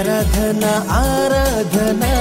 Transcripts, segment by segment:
आराधना आराधना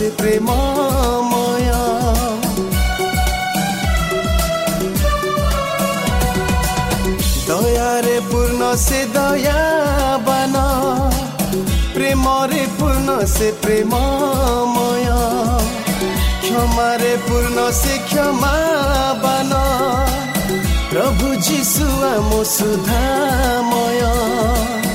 পূর্ণ সে প্রেমময় দয়ারে পূর্ণ সে দয়া বন প্রেমরে পূর্ণ সে প্রেমময় ক্ষমারে পূর্ণ সে ক্ষমা বান প্রভু যিশু আম সুধাময় কর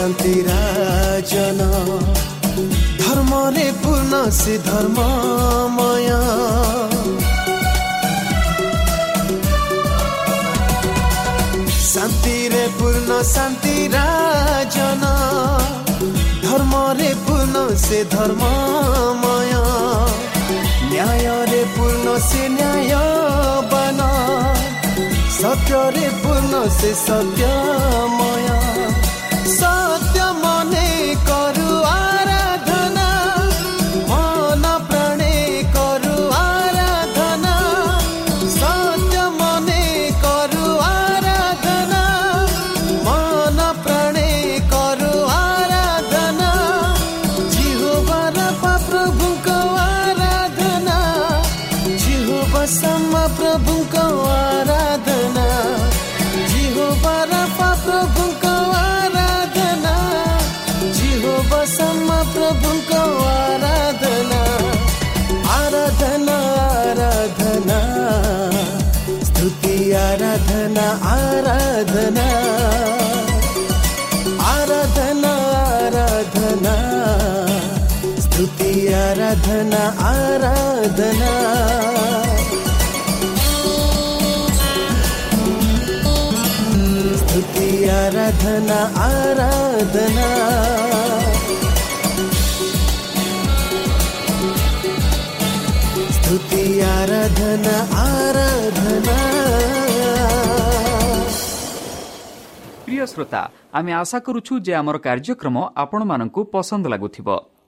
शान्ति राजन। धर्मले पूर्ण से शान्ति रे पूर्ण शान्ति राजन। धर्मले पूर्ण से धर्म माया न्याय रे पूर्ण से न्याय बना। सत्यले पूर्ण से सत्य माया ఆరాధనా స్తుతి ఆరాధన ఆరాధనా స్తుతి ఆరాధన ఆరాధనా প্রিয় শ্রোতা আমি আশা করুছু যে আমার কার্যক্রম আপনার পসন্দ লাগুব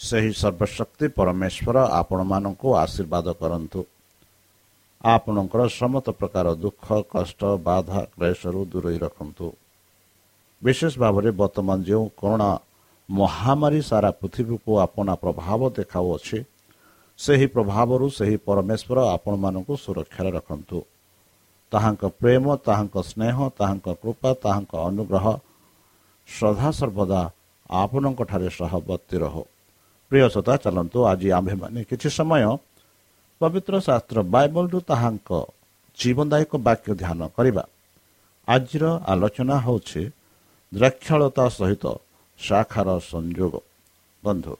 ସେହି ସର୍ବଶକ୍ତି ପରମେଶ୍ୱର ଆପଣମାନଙ୍କୁ ଆଶୀର୍ବାଦ କରନ୍ତୁ। ଆପଣଙ୍କର ସମସ୍ତ ପ୍ରକାର ଦୁଃଖ କଷ୍ଟ ବାଧା କ୍ଲେଶରୁ ଦୂରେଇ ରଖନ୍ତୁ। ବିଶେଷ ଭାବରେ ବର୍ତ୍ତମାନ ଯେଉଁ କରୋନା ମହାମାରୀ ସାରା ପୃଥିବୀକୁ ଆପଣା ପ୍ରଭାବ ଦେଖାଉଅଛି ସେହି ପ୍ରଭାବରୁ ସେହି ପରମେଶ୍ୱର ଆପଣମାନଙ୍କୁ ସୁରକ୍ଷାରେ ରଖନ୍ତୁ। ତାହାଙ୍କ ପ୍ରେମ ତାହାଙ୍କ ସ୍ନେହ ତାହାଙ୍କ କୃପା ତାହାଙ୍କ ଅନୁଗ୍ରହ ଶ୍ରଦ୍ଧା ସର୍ବଦା ଆପଣଙ୍କଠାରେ ସହବର୍ତ୍ତୀ ରହୁ। ପ୍ରିୟ ଶ୍ରୋତା ଚାଲନ୍ତୁ ଆଜି ଆମ୍ଭେମାନେ କିଛି ସମୟ ପବିତ୍ର ଶାସ୍ତ୍ର ବାଇବଲରୁ ତାହାଙ୍କ ଜୀବନଦାୟକ ବାକ୍ୟ ଧ୍ୟାନ କରିବା। ଆଜିର ଆଲୋଚନା ହେଉଛି ଦ୍ରାକ୍ଷଳତା ସହିତ ଶାଖାର ସଂଯୋଗ। ବନ୍ଧୁ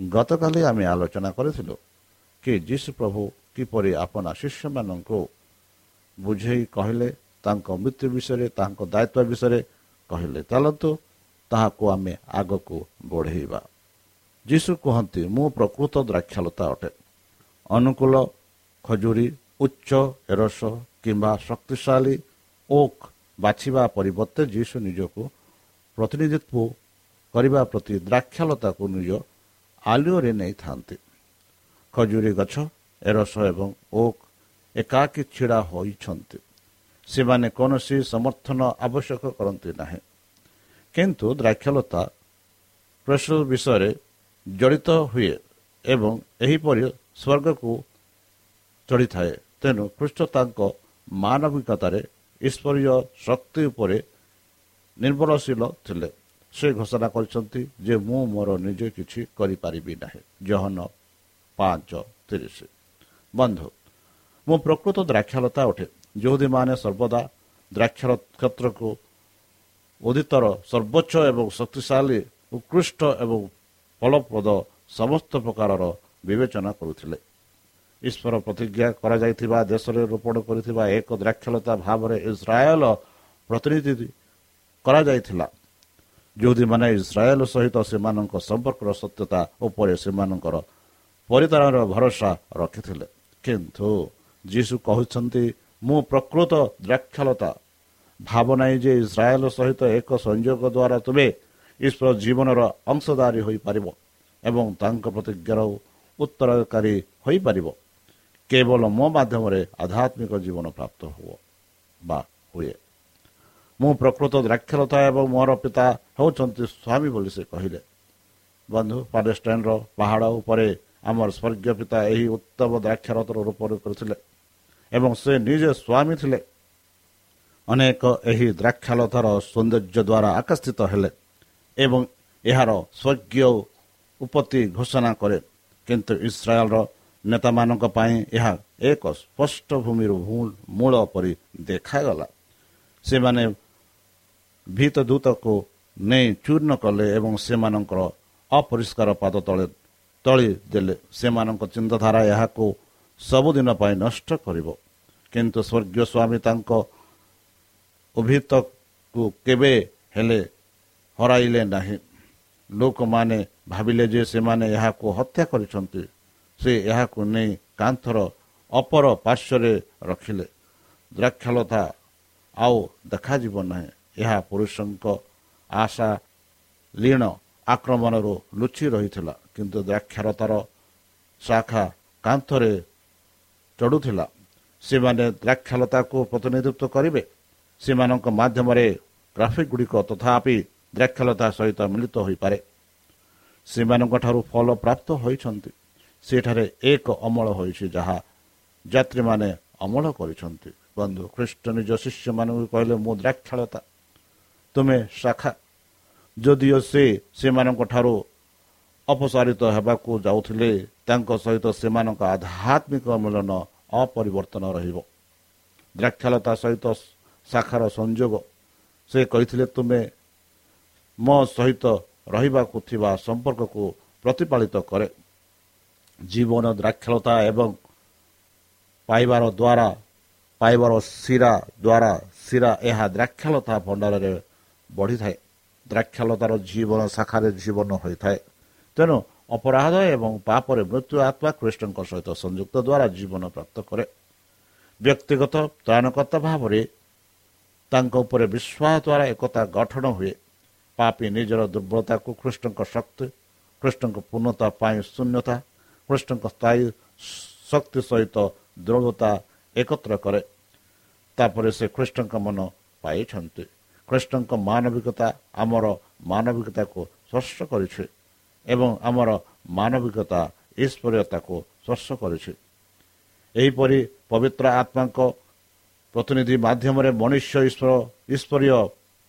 ଗତକାଲି ଆମେ ଆଲୋଚନା କରିଥିଲୁ କି ଯୀଶୁ ପ୍ରଭୁ କିପରି ଆପଣା ଶିଷ୍ୟମାନଙ୍କୁ ବୁଝେଇ କହିଲେ ତାଙ୍କ ମୃତ୍ୟୁ ବିଷୟରେ ତାଙ୍କ ଦାୟିତ୍ୱ ବିଷୟରେ କହିଲେ ଚାଲନ୍ତୁ ତାହାକୁ ଆମେ ଆଗକୁ ବଢ଼େଇବା। ଯୀଶୁ କୁହନ୍ତି ମୁଁ ପ୍ରକୃତ ଦ୍ରାକ୍ଷଲତା ଅଟେ। ଅନୁକୂଳ ଖଜୁରୀ ଉଚ୍ଚ ଏରସ କିମ୍ବା ଶକ୍ତିଶାଳୀ ଓକ୍ ବାଛିବା ପରିବର୍ତ୍ତେ ଯୀଶୁ ନିଜକୁ ପ୍ରତିନିଧିତ୍ୱ କରିବା ପ୍ରତି ଦ୍ରାକ୍ଷଲତାକୁ ନିଜ ଆଲୁଅରେ ନେଇଥାନ୍ତି। ଖଜୁରୀ ଗଛ ଏରସ ଏବଂ ଓକ୍ ଏକାକୀ ଛିଡ଼ା ହୋଇଛନ୍ତି। ସେମାନେ କୌଣସି ସମର୍ଥନ ଆବଶ୍ୟକ କରନ୍ତି ନାହିଁ। କିନ୍ତୁ ଦ୍ରାକ୍ଷଲତା ପ୍ରେସ ବିଷୟରେ ଜଡ଼ିତ ହୁଏ ଏବଂ ଏହିପରି ସ୍ୱର୍ଗକୁ ଚଢ଼ିଥାଏ। ତେଣୁ ଖ୍ରୀଷ୍ଟ ତାଙ୍କ ମାନବିକତାରେ ଈଶ୍ୱରୀୟ ଶକ୍ତି ଉପରେ ନିର୍ଭରଶୀଳ ଥିଲେ। ସେ ଘୋଷଣା କରିଛନ୍ତି ଯେ ମୁଁ ମୋର ନିଜେ କିଛି କରିପାରିବି ନାହିଁ। ଜହନ ପାଞ୍ଚ ତିରିଶ। ବନ୍ଧୁ ମୁଁ ପ୍ରକୃତ ଦ୍ରାକ୍ଷାଲତା ଅଟେ। ଯେଉଁଦୀମାନେ ସର୍ବଦା ଦ୍ରାକ୍ଷର କ୍ଷେତ୍ରକୁ ଉଦିତର ସର୍ବୋଚ୍ଚ ଏବଂ ଶକ୍ତିଶାଳୀ ଉତ୍କୃଷ୍ଟ ଏବଂ ଫଳପ୍ରଦ ସମସ୍ତ ପ୍ରକାରର ବିବେଚନା କରୁଥିଲେ। ଈଶ୍ୱର ପ୍ରତିଜ୍ଞା କରାଯାଇଥିବା ଦେଶରେ ରୋପଣ କରିଥିବା ଏକ ଦ୍ରାକ୍ଷଲତା ଭାବରେ ଇସ୍ରାଏଲ ପ୍ରତିନିଧି କରାଯାଇଥିଲା। ଯେଉଁଦୀମାନେ ଇସ୍ରାଏଲ ସହିତ ସେମାନଙ୍କ ସମ୍ପର୍କର ସତ୍ୟତା ଉପରେ ସେମାନଙ୍କର ପରିତାରର ଭରସା ରଖିଥିଲେ। କିନ୍ତୁ ଯୀଶୁ କହୁଛନ୍ତି ମୁଁ ପ୍ରକୃତ ଦ୍ରାକ୍ଷଲତା। ଭାବ ନାହିଁ ଯେ ଇସ୍ରାଏଲ ସହିତ ଏକ ସଂଯୋଗ ଦ୍ୱାରା ତୁମେ ଈଶ୍ୱର ଜୀବନର ଅଂଶଧାରୀ ହୋଇପାରିବ ଏବଂ ତାଙ୍କ ପ୍ରତିଜ୍ଞାର ଉତ୍ତରକାରୀ ହୋଇପାରିବ। କେବଳ ମୋ ମାଧ୍ୟମରେ ଆଧ୍ୟାତ୍ମିକ ଜୀବନ ପ୍ରାପ୍ତ ହୁଅ ବା ହୁଏ। ମୁଁ ପ୍ରକୃତ ଦ୍ରାକ୍ଷରତା ଏବଂ ମୋର ପିତା ହେଉଛନ୍ତି ସ୍ୱାମୀ ବୋଲି ସେ କହିଲେ। ବନ୍ଧୁ ପାଲେଷ୍ଟାଇନ୍ର ପାହାଡ଼ ଉପରେ ଆମର ସ୍ୱର୍ଗୀୟ ପିତା ଏହି ଉତ୍ତମ ଦ୍ରାକ୍ଷରଥର ରୂପରେ କରିଥିଲେ ଏବଂ ସେ ନିଜେ ସ୍ୱାମୀ ଥିଲେ। ଅନେକ ଏହି ଦ୍ରାକ୍ଷାଲତାର ସୌନ୍ଦର୍ଯ୍ୟ ଦ୍ୱାରା ଆକର୍ଷିତ ହେଲେ। ଏବଂ ଏହାର ସ୍ୱର୍ଗୀୟ ଉପତ୍ତି ଘୋଷଣା କରେ। କିନ୍ତୁ ଇସ୍ରାଏଲର ନେତାମାନଙ୍କ ପାଇଁ ଏହା ଏକ ସ୍ପଷ୍ଟ ଭୂମିର ମୂଳ ପରି ଦେଖାଗଲା। ସେମାନେ ଭିତଦୂତକୁ ନେଇ ଚୂର୍ଣ୍ଣ କଲେ ଏବଂ ସେମାନଙ୍କର ଅପରିଷ୍କାର ପାଦ ତଳେ ତଳି ଦେଲେ। ସେମାନଙ୍କ ଚିନ୍ତାଧାରା ଏହାକୁ ସବୁଦିନ ପାଇଁ ନଷ୍ଟ କରିବ। କିନ୍ତୁ ସ୍ୱର୍ଗୀୟ ସ୍ୱାମୀ ତାଙ୍କ ଅଭିତକୁ କେବେ ହେଲେ ହରାଇଲେ ନାହିଁ। ଲୋକମାନେ ଭାବିଲେ ଯେ ସେମାନେ ଏହାକୁ ହତ୍ୟା କରିଛନ୍ତି। ସେ ଏହାକୁ ନେଇ କାନ୍ଥର ଅପର ପାର୍ଶ୍ୱରେ ରଖିଲେ। ଦ୍ରାକ୍ଷଲତା ଆଉ ଦେଖାଯିବ ନାହିଁ। ଏହା ପୁରୁଷଙ୍କ ଆଶା ଲୀଣ ଆକ୍ରମଣରୁ ଲୁଚି ରହିଥିଲା କିନ୍ତୁ ଦ୍ରାକ୍ଷରତାର ଶାଖା କାନ୍ଥରେ ଚଢ଼ୁଥିଲା। ସେମାନେ ଦ୍ରାକ୍ଷଲତାକୁ ପ୍ରତିନିଧିତ୍ୱ କରିବେ? ସେମାନଙ୍କ ମାଧ୍ୟମରେ ଟ୍ରାଫିକ୍ ଗୁଡ଼ିକ ତଥାପି ଦ୍ରାକ୍ଷଲତା ସହିତ ମିଳିତ ହୋଇପାରେ। ସେମାନଙ୍କଠାରୁ ଫଳ ପ୍ରାପ୍ତ ହୋଇଛନ୍ତି। ସେଠାରେ ଏକ ଅମଳ ହୋଇଛି ଯାହା ଯାତ୍ରୀମାନେ ଅମଳ କରିଛନ୍ତି। ବନ୍ଧୁ ଖ୍ରୀଷ୍ଟ ନିଜ ଶିଷ୍ୟମାନଙ୍କୁ କହିଲେ ମୁଁ ଦ୍ରାକ୍ଷଳତା ତୁମେ ଶାଖା। ଯଦିଓ ସେ ସେମାନଙ୍କ ଠାରୁ ଅପସାରିତ ହେବାକୁ ଯାଉଥିଲେ ତାଙ୍କ ସହିତ ସେମାନଙ୍କ ଆଧ୍ୟାତ୍ମିକ ମିଳନ ଅପରିବର୍ତ୍ତନ ରହିବ। ଦ୍ରାକ୍ଷାଲତା ସହିତ ଶାଖାର ସଂଯୋଗ। ସେ କହିଥିଲେ ତୁମେ ମୋ ସହିତ ରହିବାକୁ ଥିବା ସମ୍ପର୍କକୁ ପ୍ରତିପାଳିତ କରେ। ଜୀବନ ଦ୍ରାକ୍ଷଳତା ଏବଂ ପାଇବାର ଦ୍ୱାରା ପାଇବାର ଶିରା ଦ୍ୱାରା ଶିରା ଏହା ଦ୍ରାକ୍ଷାଲତା ଭଣ୍ଡାରରେ ବଢ଼ିଥାଏ। ଦ୍ରାକ୍ଷାଲତାର ଜୀବନ ଶାଖାରେ ଜୀବନ ହୋଇଥାଏ। ତେଣୁ ଅପରାଧ ଏବଂ ପାପରେ ମୃତ୍ୟୁ ଆତ୍ମା କୃଷ୍ଣଙ୍କ ସହିତ ସଂଯୁକ୍ତ ଦ୍ୱାରା ଜୀବନ ପ୍ରାପ୍ତ କରେ। ବ୍ୟକ୍ତିଗତ ତ୍ରାଣକର୍ତ୍ତା ଭାବରେ ତାଙ୍କ ଉପରେ ବିଶ୍ୱାସ ଦ୍ୱାରା ଏକତା ଗଠନ ହୁଏ। ପାପି ନିଜର ଦୁର୍ବଳତାକୁ କୃଷ୍ଣଙ୍କ ଶକ୍ତି କୃଷ୍ଣଙ୍କ ପୂର୍ଣ୍ଣତା ପାଇଁ ଶୂନ୍ୟତା କୃଷ୍ଣଙ୍କ ସ୍ଥାୟୀ ଶକ୍ତି ସହିତ ଦୃଢ଼ତା ଏକତ୍ର କରେ। ତାପରେ ସେ କୃଷ୍ଣଙ୍କ ମନ ପାଇଛନ୍ତି। କୃଷ୍ଣଙ୍କ ମାନବିକତା ଆମର ମାନବିକତାକୁ ସ୍ପର୍ଶ କରିଛି ଏବଂ ଆମର ମାନବିକତା ଈଶ୍ୱରୀୟତାକୁ ସ୍ପର୍ଶ କରିଛି। ଏହିପରି ପବିତ୍ର ଆତ୍ମାଙ୍କ ପ୍ରତିନିଧି ମାଧ୍ୟମରେ ମନୁଷ୍ୟ ଈଶ୍ୱର ଈଶ୍ୱରୀୟ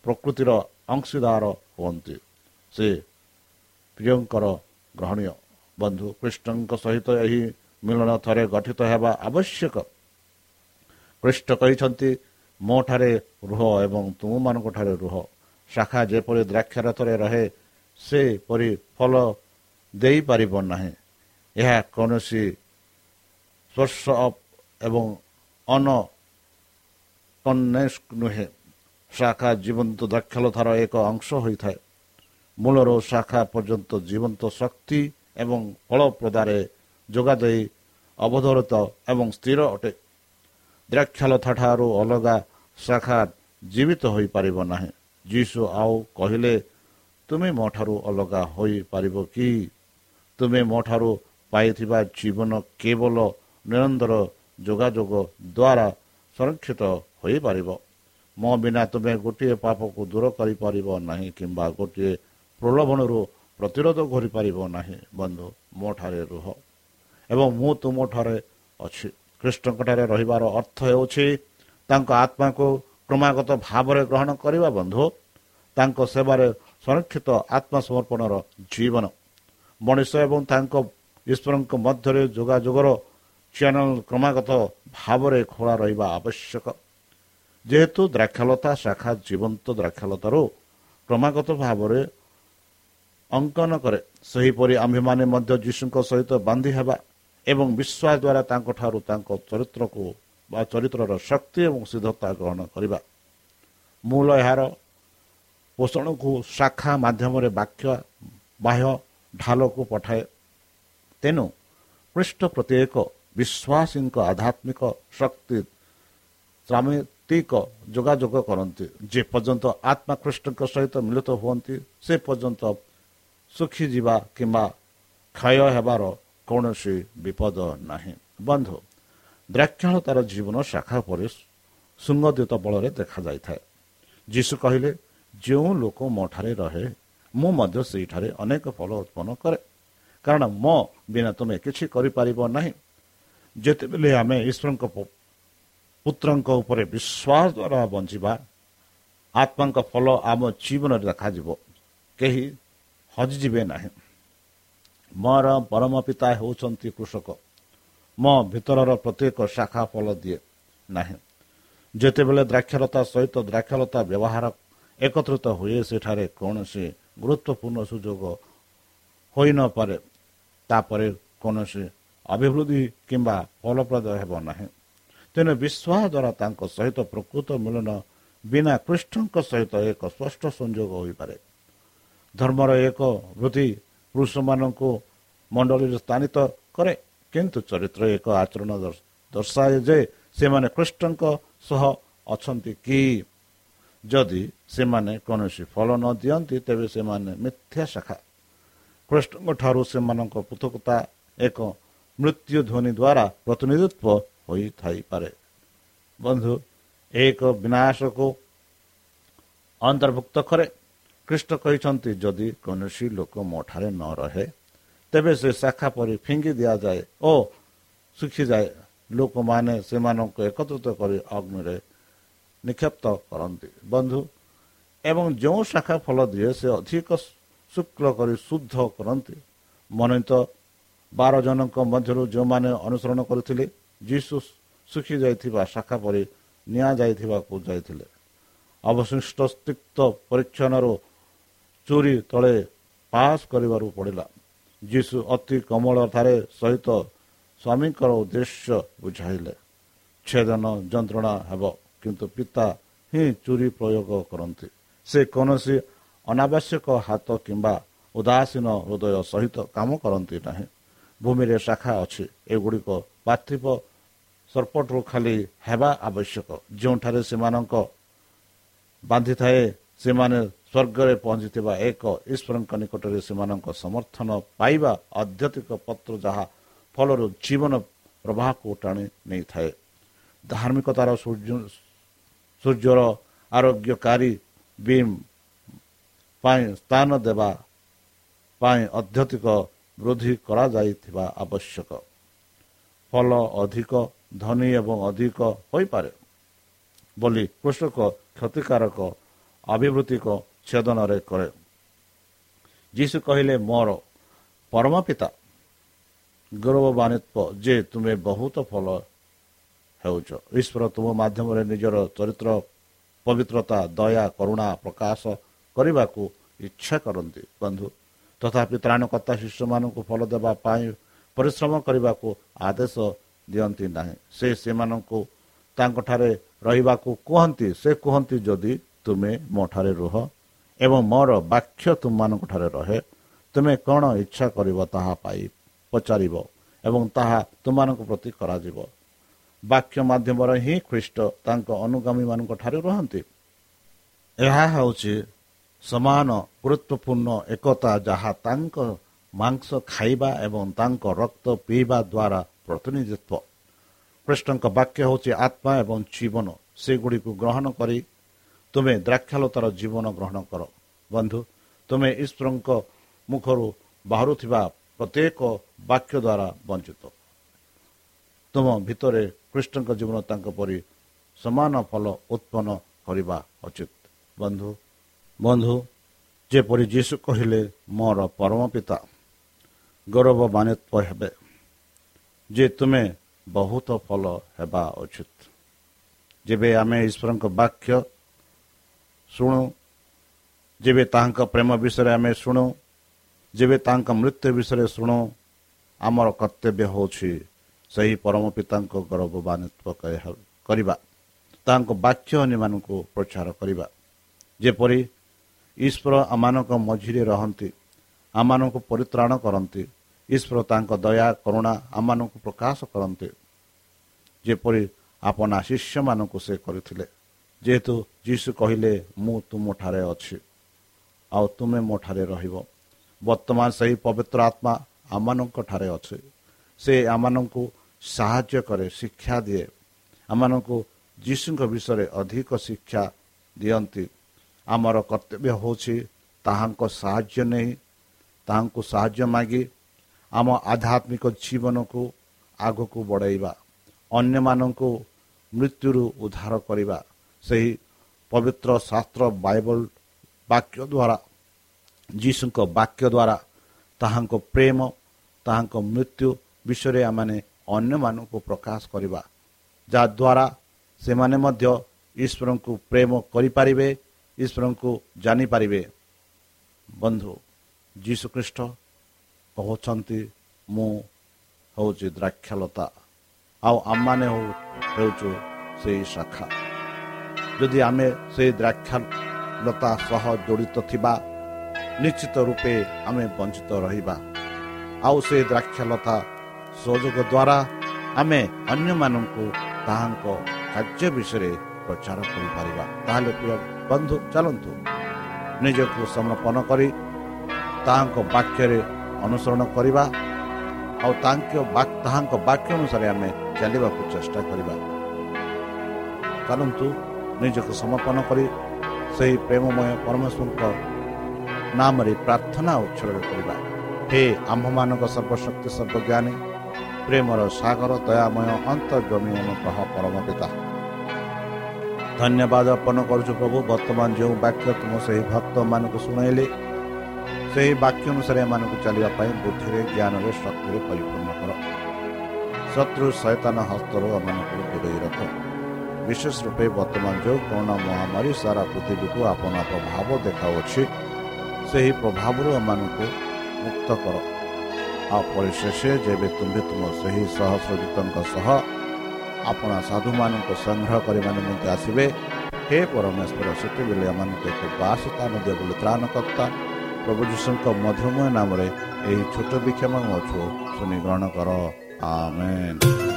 ପ୍ରକୃତିର ଅଂଶୀଦାର ହୁଅନ୍ତି ସେ ପ୍ରିୟଙ୍କର ଗ୍ରହଣୀୟ ବନ୍ଧୁ କୃଷ୍ଣଙ୍କ ସହିତ ଏହି ମିଳନ ଥରେ ଗଠିତ ହେବା ଆବଶ୍ୟକ କୃଷ୍ଣ କହିଛନ୍ତି ମୋ ଠାରେ ରୁହ ଏବଂ ତୁମମାନଙ୍କଠାରେ ରୁହ ଶାଖା ଯେପରି ଦ୍ରାକ୍ଷାରଥରେ ରହେ ସେପରି ଫଳ ଦେଇପାରିବ ନାହିଁ ଏହା କୌଣସି ସ୍ପର୍ଶ ଏବଂ ଅନ ନୁହେଁ। ଶାଖା ଜୀବନ୍ତ ଦ୍ରାକ୍ଷଲତାର ଏକ ଅଂଶ ହୋଇଥାଏ ମୂଳରୁ ଶାଖା ପର୍ଯ୍ୟନ୍ତ ଜୀବନ୍ତ ଶକ୍ତି ଏବଂ ଫଳ ପ୍ରଦାରେ ଯୋଗାଦେଇ ଅବଧରତ ଏବଂ ସ୍ଥିର ଅଟେ ଦ୍ରାକ୍ଷାଲତା ଠାରୁ ଅଲଗା ଶାଖା ଜୀବିତ ହୋଇପାରିବ ନାହିଁ ଯୀଶୁ ଆଉ କହିଲେ ତୁମେ ମୋ ଠାରୁ ଅଲଗା ହୋଇପାରିବ କି ତୁମେ ମୋ ଠାରୁ ପାଇଥିବା ଜୀବନ କେବଳ ନିରନ୍ତର ଯୋଗାଯୋଗ ଦ୍ୱାରା ସଂରକ୍ଷିତ ହୋଇପାରିବ ମୋ ବିନା ତୁମେ ଗୋଟିଏ ପାପକୁ ଦୂର କରିପାରିବ ନାହିଁ କିମ୍ବା ଗୋଟିଏ ପ୍ରଲୋଭନରୁ ପ୍ରତିରୋଧ କରିପାରିବ ନାହିଁ। ବନ୍ଧୁ ମୋ ଠାରେ ରୁହ। ଏବଂ ମୁଁ ତୁମଠାରେ ଅଛି। କୃଷ୍ଣଙ୍କଠାରେ ରହିବାର ଅର୍ଥ ହେଉଛି ତାଙ୍କ ଆତ୍ମାକୁ କ୍ରମାଗତ ଭାବରେ ଗ୍ରହଣ କରିବା ବନ୍ଧୁ। ତାଙ୍କ ସେବାରେ ସଂରକ୍ଷିତ ଆତ୍ମସମର୍ପଣର ଜୀବନ। ମଣିଷ ଏବଂ ତାଙ୍କ ଈଶ୍ୱରଙ୍କ ମଧ୍ୟରେ ଯୋଗାଯୋଗର ଚ୍ୟାନେଲ କ୍ରମାଗତ ଭାବରେ ଖୋଲା ରହିବା ଆବଶ୍ୟକ। ଯେହେତୁ ଦ୍ରାକ୍ଷାଲତା ଶାଖା ଜୀବନ୍ତ ଦ୍ରାକ୍ଷାଲତାରୁ କ୍ରମାଗତ ଭାବରେ ଅଙ୍କନ କରେ ସେହିପରି ଆମ୍ଭେମାନେ ମଧ୍ୟ ଯୀଶୁଙ୍କ ସହିତ ବାନ୍ଧି ହେବା ଏବଂ ବିଶ୍ୱାସ ଦ୍ୱାରା ତାଙ୍କଠାରୁ ତାଙ୍କ ଚରିତ୍ରକୁ ବା ଚରିତ୍ରର ଶକ୍ତି ଏବଂ ସିଦ୍ଧତା ଗ୍ରହଣ କରିବା। ମୂଳ ଏହାର ପୋଷଣକୁ ଶାଖା ମାଧ୍ୟମରେ ବାକ୍ୟ ବାହ୍ୟ ଢାଲକୁ ପଠାଏ। ତେଣୁ ପୃଷ୍ଠ ପ୍ରତ୍ୟେକ ବିଶ୍ୱାସୀଙ୍କ ଆଧ୍ୟାତ୍ମିକ ଶକ୍ତି ସାମିତିକ ଯୋଗାଯୋଗ କରନ୍ତି। ଯେ ପର୍ଯ୍ୟନ୍ତ ଆତ୍ମାକୃଷ୍ଣଙ୍କ ସହିତ ମିଳିତ ହୁଅନ୍ତି ସେ ପର୍ଯ୍ୟନ୍ତ ଶୁଖିଯିବା କିମ୍ବା କ୍ଷୟ ହେବାର କୌଣସି ବିପଦ ନାହିଁ। ବନ୍ଧୁ ଦ୍ରାକ୍ଷାଳତାର ଜୀବନ ଶାଖା ପରି ସୁଙ୍ଗଦିତ ବଳରେ ଦେଖାଯାଇଥାଏ। ଯୀଶୁ କହିଲେ ଯେଉଁ ଲୋକ ମୋ ଠାରେ ରହେ ମୁଁ ମଧ୍ୟ ସେଇଠାରେ ଅନେକ ଫଳ ଉତ୍ପନ୍ନ କରେ। କାରଣ ମୋ ବିନା ତୁମେ କିଛି କରିପାରିବ ନାହିଁ। ଯେତେବେଳେ ଆମେ ଈଶ୍ୱରଙ୍କ ପୁତ୍ରଙ୍କ ଉପରେ ବିଶ୍ୱାସ ଦ୍ୱାରା ବଞ୍ଚିବା। ଆତ୍ମାଙ୍କ ଫଳ ଆମ ଜୀବନରେ ଦେଖାଯିବ। କେହି ହଜିଯିବେ ନାହିଁ। ମୋର ପରମ ପିତା ହେଉଛନ୍ତି କୃଷକ। ମୋ ଭିତରର ପ୍ରତ୍ୟେକ ଶାଖା ଫଳ ଦିଏ ନାହିଁ। ଯେତେବେଳେ ଦ୍ରାକ୍ଷରତା ସହିତ ଦ୍ରାକ୍ଷଲତା ବ୍ୟବହାର ଏକତ୍ରିତ ହୁଏ ସେଠାରେ କୌଣସି ଗୁରୁତ୍ୱପୂର୍ଣ୍ଣ ସୁଯୋଗ ହୋଇନପାରେ ତାପରେ କୌଣସି ଅଭିବୃଦ୍ଧି କିମ୍ବା ଫଳପ୍ରଦ ହେବ ନାହିଁ। ତେଣୁ ବିଶ୍ୱାସ ଦ୍ୱାରା ତାଙ୍କ ସହିତ ପ୍ରକୃତ ମିଳନ ବିନା କୃଷ୍ଣଙ୍କ ସହିତ ଏକ ସ୍ପଷ୍ଟ ସଂଯୋଗ ହୋଇପାରେ। ଧର୍ମର ଏକ ବୃତ୍ତି ପୁରୁଷମାନଙ୍କୁ ମଣ୍ଡଳୀରେ ସ୍ଥାନିତ କରେ କିନ୍ତୁ ଚରିତ୍ର ଏକ ଆଚରଣ ଦର୍ଶାଏ ଯେ ସେମାନେ କୃଷ୍ଣଙ୍କ ସହ ଅଛନ୍ତି କି? ଯଦି ସେମାନେ କୌଣସି ଫଳ ନ ଦିଅନ୍ତି ତେବେ ସେମାନେ ମିଥ୍ୟା ଶାଖା। କୃଷ୍ଣଙ୍କ ଠାରୁ ସେମାନଙ୍କ ପୃଥକତା ଏକ ମୃତ୍ୟୁ ଧ୍ୱନି ଦ୍ୱାରା ପ୍ରତିନିଧିତ୍ୱ ହୋଇଥାଇପାରେ। ବନ୍ଧୁ ଏକ ବିନାଶକୁ ଅନ୍ତର୍ଭୁକ୍ତ କରେ। ଖ୍ରୀଷ୍ଟ କହିଛନ୍ତି ଯଦି କୌଣସି ଲୋକ ମୋ ଠାରେ ନ ରହେ ତେବେ ସେ ଶାଖା ପରି ଫିଙ୍ଗି ଦିଆଯାଏ ଓ ଶୁଖିଯାଏ। ଲୋକମାନେ ସେମାନଙ୍କୁ ଏକତ୍ରିତ କରି ଅଗ୍ନିରେ ନିକ୍ଷେପ୍ତ କରନ୍ତି। ବନ୍ଧୁ ଏବଂ ଯେଉଁ ଶାଖା ଫଳ ଦିଏ ସେ ଅଧିକ ଶୁକ୍ଳ କରି ଶୁଦ୍ଧ କରନ୍ତି। ମନୋନୀତ ବାର ଜଣଙ୍କ ମଧ୍ୟରୁ ଯେଉଁମାନେ ଅନୁସରଣ କରିଥିଲେ ଯୀଶୁ ଶୁଖି ଯାଇଥିବା ଶାଖା ପରି ନିଆଯାଇଥିବାକୁ ଯାଇଥିଲେ ଅବଶିଷ୍ଟ ସ୍ତିକ୍ତ ପରୀକ୍ଷଣରୁ ଚୋରି ତଳେ ପାସ୍ କରିବାରୁ ପଡ଼ିଲା ଯୀଶୁ ଅତି କୋମଳତାରେ ସହିତ ସ୍ୱାମୀଙ୍କର ଉଦ୍ଦେଶ୍ୟ ବୁଝାଇଲେ ଛେଦନ ଯନ୍ତ୍ରଣା ହେବ କିନ୍ତୁ ପିତା ହିଁ ଚୁରି ପ୍ରୟୋଗ କରନ୍ତି ସେ କୌଣସି ଅନାବଶ୍ୟକ ହାତ କିମ୍ବା ଉଦାସୀନ ହୃଦୟ ସହିତ କାମ କରନ୍ତି ନାହିଁ ଭୂମିରେ ଶାଖା ଅଛି ଏଗୁଡ଼ିକ ପାର୍ଥିବ ସର୍ପଟରୁ ଖାଲି ହେବା ଆବଶ୍ୟକ। ଯେଉଁଠାରେ ସେମାନଙ୍କ ବାନ୍ଧିଥାଏ ସେମାନେ ସ୍ୱର୍ଗରେ ପହଞ୍ଚିଥିବା ଏକ ଈଶ୍ୱରଙ୍କ ନିକଟରେ ସେମାନଙ୍କ ସମର୍ଥନ ପାଇବା ଆଧ୍ୟାତ୍ମିକ ପତ୍ର ଯାହା ଫଳରୁ ଜୀବନ ପ୍ରବାହକୁ ଟାଣି ନେଇଥାଏ। ଧାର୍ମିକତାର ସୂର୍ଯ୍ୟର ଆରୋଗ୍ୟକାରୀ ବିମ୍ ପାଇଁ ସ୍ଥାନ ଦେବା ପାଇଁ ଅଧ୍ୟାତ୍ମିକ ବୃଦ୍ଧି କରାଯାଇଥିବା ଆବଶ୍ୟକ। ଫଳ ଅଧିକ ଧନୀ ଏବଂ ଅଧିକ ହୋଇପାରେ ବୋଲି କୃଷକ କ୍ଷତିକାରକ ଅଭିବୃଦ୍ଧିକ ଛେଦନରେ କରେ ଯୀଶୁ କହିଲେ ମୋର ପରମ ପିତା ଗୌରବାନ୍ୱିତ ଯେ ତୁମେ ବହୁତ ଫଳ ହେଉଛ। ଈଶ୍ୱର ତୁମ ମାଧ୍ୟମରେ ନିଜର ଚରିତ୍ର ପବିତ୍ରତା ଦୟା କରୁଣା ପ୍ରକାଶ କରିବାକୁ ଇଚ୍ଛା କରନ୍ତି। ବନ୍ଧୁ ତଥାପି ତ୍ରାଣକର୍ତ୍ତା ଶିଶୁମାନଙ୍କୁ ଫଳ ଦେବା ପାଇଁ ପରିଶ୍ରମ କରିବାକୁ ଆଦେଶ ଦିଅନ୍ତି ନାହିଁ। ସେ ସେମାନଙ୍କୁ ତାଙ୍କଠାରେ ରହିବାକୁ କୁହନ୍ତି ସେ କୁହନ୍ତି ଯଦି ତୁମେ ମୋ ଠାରେ ରୁହ ଏବଂ ମୋର ବାକ୍ୟ ତୁମମାନଙ୍କଠାରେ ରହେ ତୁମେ କ'ଣ ଇଚ୍ଛା କରିବ ତାହା ପାଇ ପଚାରିବ ଏବଂ ତାହା ତୁମମାନଙ୍କ ପ୍ରତି କରାଯିବ। ବାକ୍ୟ ମାଧ୍ୟମରେ ହିଁ ଖ୍ରୀଷ୍ଟ ତାଙ୍କ ଅନୁଗାମୀମାନଙ୍କ ଠାରେ ରୁହନ୍ତି। ଏହା ହେଉଛି ସମାନ ଗୁରୁତ୍ୱପୂର୍ଣ୍ଣ ଏକତା ଯାହା ତାଙ୍କ ମାଂସ ଖାଇବା ଏବଂ ତାଙ୍କ ରକ୍ତ ପିଇବା ଦ୍ୱାରା ପ୍ରତିନିଧିତ୍ୱ। କୃଷ୍ଣଙ୍କ ବାକ୍ୟ ହେଉଛି ଆତ୍ମା ଏବଂ ଜୀବନ। ସେଗୁଡ଼ିକୁ ଗ୍ରହଣ କରି ତୁମେ ଦ୍ରାକ୍ଷାଲତାର ଜୀବନ ଗ୍ରହଣ କର। ବନ୍ଧୁ ତୁମେ ଈଶ୍ୱରଙ୍କ ମୁଖରୁ ବାହାରୁଥିବା ପ୍ରତ୍ୟେକ ବାକ୍ୟ ଦ୍ୱାରା ବଞ୍ଚିତ। ତୁମ ଭିତରେ କୃଷ୍ଣଙ୍କ ଜୀବନ ତାଙ୍କ ପରି ସମାନ ଫଳ ଉତ୍ପନ୍ନ କରିବା ଉଚିତ। ବନ୍ଧୁ ବନ୍ଧୁ ଯେପରି ଯୀଶୁ କହିଲେ ମୋର ପରମ ପିତା ଗୌରବମାନିତ୍ୱ ହେବେ। ଯେ ତୁମେ ବହୁତ ଫଳ ହେବା ଉଚିତ। ଯେବେ ଆମେ ଈଶ୍ୱରଙ୍କ ବାକ୍ୟ ଶୁଣୁ ଯେବେ ତାହାଙ୍କ ପ୍ରେମ ବିଷୟରେ ଆମେ ଶୁଣୁ ଯେବେ ତାଙ୍କ ମୃତ୍ୟୁ ବିଷୟରେ ଶୁଣୁ ଆମର କର୍ତ୍ତବ୍ୟ ହେଉଛି ସେହି ପରମ ପିତାଙ୍କ ଗୌରବାନ୍ୱିତ କରିବା। ତାଙ୍କ ବାକ୍ୟ ଅନ୍ୟମାନଙ୍କୁ ପ୍ରଚାର କରିବା। ଯେପରି ଈଶ୍ୱର ଆମମାନଙ୍କ ମଝିରେ ରହନ୍ତି ଆମମାନଙ୍କୁ ପରିତ୍ରାଣ କରନ୍ତି ଈଶ୍ୱର ତାଙ୍କ ଦୟା କରୁଣା ଆମମାନଙ୍କୁ ପ୍ରକାଶ କରନ୍ତି। ଯେପରି ଆପଣା ଶିଷ୍ୟମାନଙ୍କୁ ସେ କରିଥିଲେ। ଯେହେତୁ ଯୀଶୁ କହିଲେ ମୁଁ ତୁମଠାରେ ଅଛି। ଆଉ ତୁମେ ମୋ ଠାରେ ରହିବ। ବର୍ତ୍ତମାନ ସେହି ପବିତ୍ର ଆତ୍ମା ଆମମାନଙ୍କ ଠାରେ ଅଛି। ସେ ଆମମାନଙ୍କୁ ସାହାଯ୍ୟ କରେ ଶିକ୍ଷା ଦିଏ। ଆମମାନଙ୍କୁ ଯୀଶୁଙ୍କ ବିଷୟରେ ଅଧିକ ଶିକ୍ଷା ଦିଅନ୍ତି। ଆମର କର୍ତ୍ତବ୍ୟ ହେଉଛି ତାହାଙ୍କ ସାହାଯ୍ୟ ନେଇ ତାହାଙ୍କୁ ସାହାଯ୍ୟ ମାଗି ଆମ ଆଧ୍ୟାତ୍ମିକ ଜୀବନକୁ ଆଗକୁ ବଢ଼ାଇବା ଅନ୍ୟମାନଙ୍କୁ ମୃତ୍ୟୁରୁ ଉଦ୍ଧାର କରିବା ସେହି ପବିତ୍ର ଶାସ୍ତ୍ର ବାଇବଲ ବାକ୍ୟ ଦ୍ୱାରା ଯୀଶୁଙ୍କ ବାକ୍ୟ ଦ୍ୱାରା ତାହାଙ୍କ ପ୍ରେମ ତାହାଙ୍କ ମୃତ୍ୟୁ ବିଷୟରେ ଆମମାନେ ଅନ୍ୟମାନଙ୍କୁ ପ୍ରକାଶ କରିବା। ଯାହାଦ୍ୱାରା ସେମାନେ ମଧ୍ୟ ଈଶ୍ୱରଙ୍କୁ ପ୍ରେମ କରିପାରିବେ ଈଶ୍ୱରଙ୍କୁ ଜାଣିପାରିବେ। ବନ୍ଧୁ ଯୀଶୁଖ୍ରୀଷ୍ଟ କହୁଛନ୍ତି ମୁଁ ହେଉଛି ଦ୍ରାକ୍ଷଲତା। ଆଉ ଆମମାନେ ହେଉଛୁ ସେଇ ଶାଖା। ଯଦି ଆମେ ସେଇ ଦ୍ରାକ୍ଷଲତା ସହ ଜଡ଼ିତ ଥିବା ନିଶ୍ଚିତ ରୂପେ ଆମେ ବଞ୍ଚିତ ରହିବା। ଆଉ ସେ ଦ୍ରାକ୍ଷଲତା ସହଯୋଗ ଦ୍ୱାରା ଆମେ ଅନ୍ୟମାନଙ୍କୁ ତାହାଙ୍କ କାର୍ଯ୍ୟ ବିଷୟରେ ପ୍ରଚାର କରିପାରିବା। ତାହେଲେ ପ୍ରିୟ ବନ୍ଧୁ ଚାଲନ୍ତୁ। ନିଜକୁ ସମର୍ପଣ କରି ତାହାଙ୍କ ବାକ୍ୟରେ ଅନୁସରଣ କରିବା ଆଉ ତାଙ୍କ ତାହାଙ୍କ ବାକ୍ୟ ଅନୁସାରେ ଆମେ ଚାଲିବାକୁ ଚେଷ୍ଟା କରିବା। ଚାଲନ୍ତୁ ନିଜକୁ ସମର୍ପଣ କରି ସେହି ପ୍ରେମମୟ ପରମେଶ୍ୱରଙ୍କ ନାମରେ ପ୍ରାର୍ଥନା ଉତ୍ସର୍ଗ କରିବା। ହେ ଆମ୍ଭମାନଙ୍କ ସର୍ବଶକ୍ତି ସର୍ବଜ୍ଞାନୀ ପ୍ରେମର ସାଗର ଦୟାମୟ ଅନ୍ତର୍ଜମୀ ଅନୁଗ୍ରହ ପରମ ପିତା ଧନ୍ୟବାଦ ଅର୍ପଣ କରୁଛୁ ପ୍ରଭୁ ବର୍ତ୍ତମାନ ଯେଉଁ ବାକ୍ୟ ତୁମ ସେହି ଭକ୍ତମାନଙ୍କୁ ଶୁଣାଇଲେ ସେହି ବାକ୍ୟ ଅନୁସାରେ ଏମାନଙ୍କୁ ଚାଲିବା ପାଇଁ ବୁଦ୍ଧିରେ ଜ୍ଞାନରେ ଶକ୍ତିରେ ପରିପୂର୍ଣ୍ଣ କର। ଶତ୍ରୁ ସୈତାନ ହସ୍ତରୁ ଏମାନଙ୍କୁ ଦୂରେଇ ରଖ। ବିଶେଷ ରୂପେ ବର୍ତ୍ତମାନ ଯେଉଁ କରୋନା ମହାମାରୀ ସାରା ପୃଥିବୀକୁ ଆପଣ ପ୍ରଭାବ ଦେଖାଉଅଛି ସେହି ପ୍ରଭାବରୁ ଏମାନଙ୍କୁ ମୁକ୍ତ କର। ଆଉ ପରିଶେଷ ଯେବେ ତୁମ୍ଭେ ତୁମ ସେହି ସହସ୍ରଜିତଙ୍କ ସହ ଆପଣ ସାଧୁମାନଙ୍କୁ ସଂଗ୍ରହ କରିବା ନିମନ୍ତେ ଆସିବେ ହେ ପରମେଶ୍ୱର ସେତେବେଳେ ଏମାନଙ୍କୁ ଏକ ବାସ ସ୍ଥାନ ଦିଅ ବୋଲି ତ୍ରାଣକର୍ତ୍ତା ପ୍ରଭୁ ଯୀଶୁଙ୍କ ମଧୁମୟ ନାମରେ ଏହି ଛୋଟ ବିକ୍ଷମ ଅଛୁ ଶୁଣି ଗ୍ରହଣ କର। ଆମେନ୍।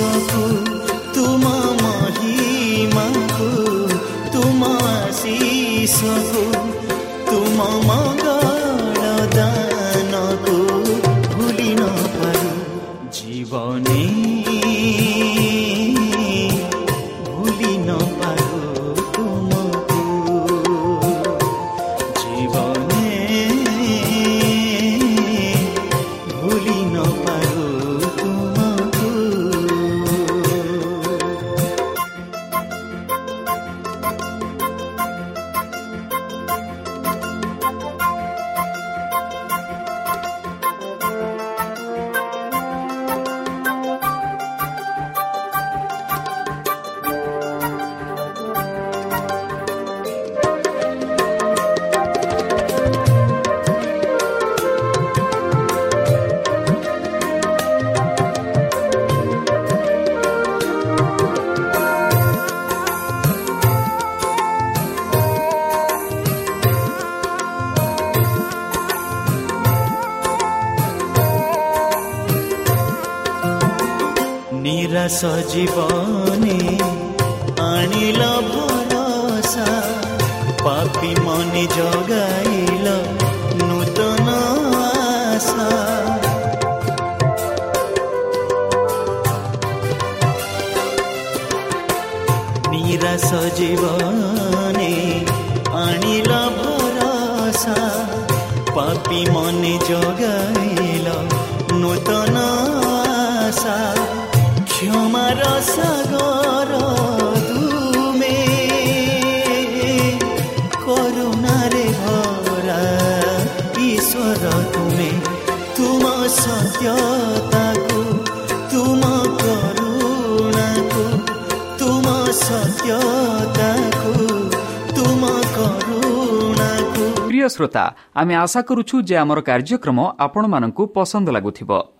sapı ସଜୀବନେ ଆଣିଲ ଭରସା ପାପି ମନେ ଜଗାଇଲ ନୂତନ ଆଶା ନିରାଶ ଜୀବନେ ପ୍ରିୟ ଶ୍ରୋତା ଆମେ ଆଶା କରୁଛୁ ଯେ ଆମର କାର୍ଯ୍ୟକ୍ରମ ଆପଣମାନଙ୍କୁ ପସନ୍ଦ ଲାଗୁଥିବ।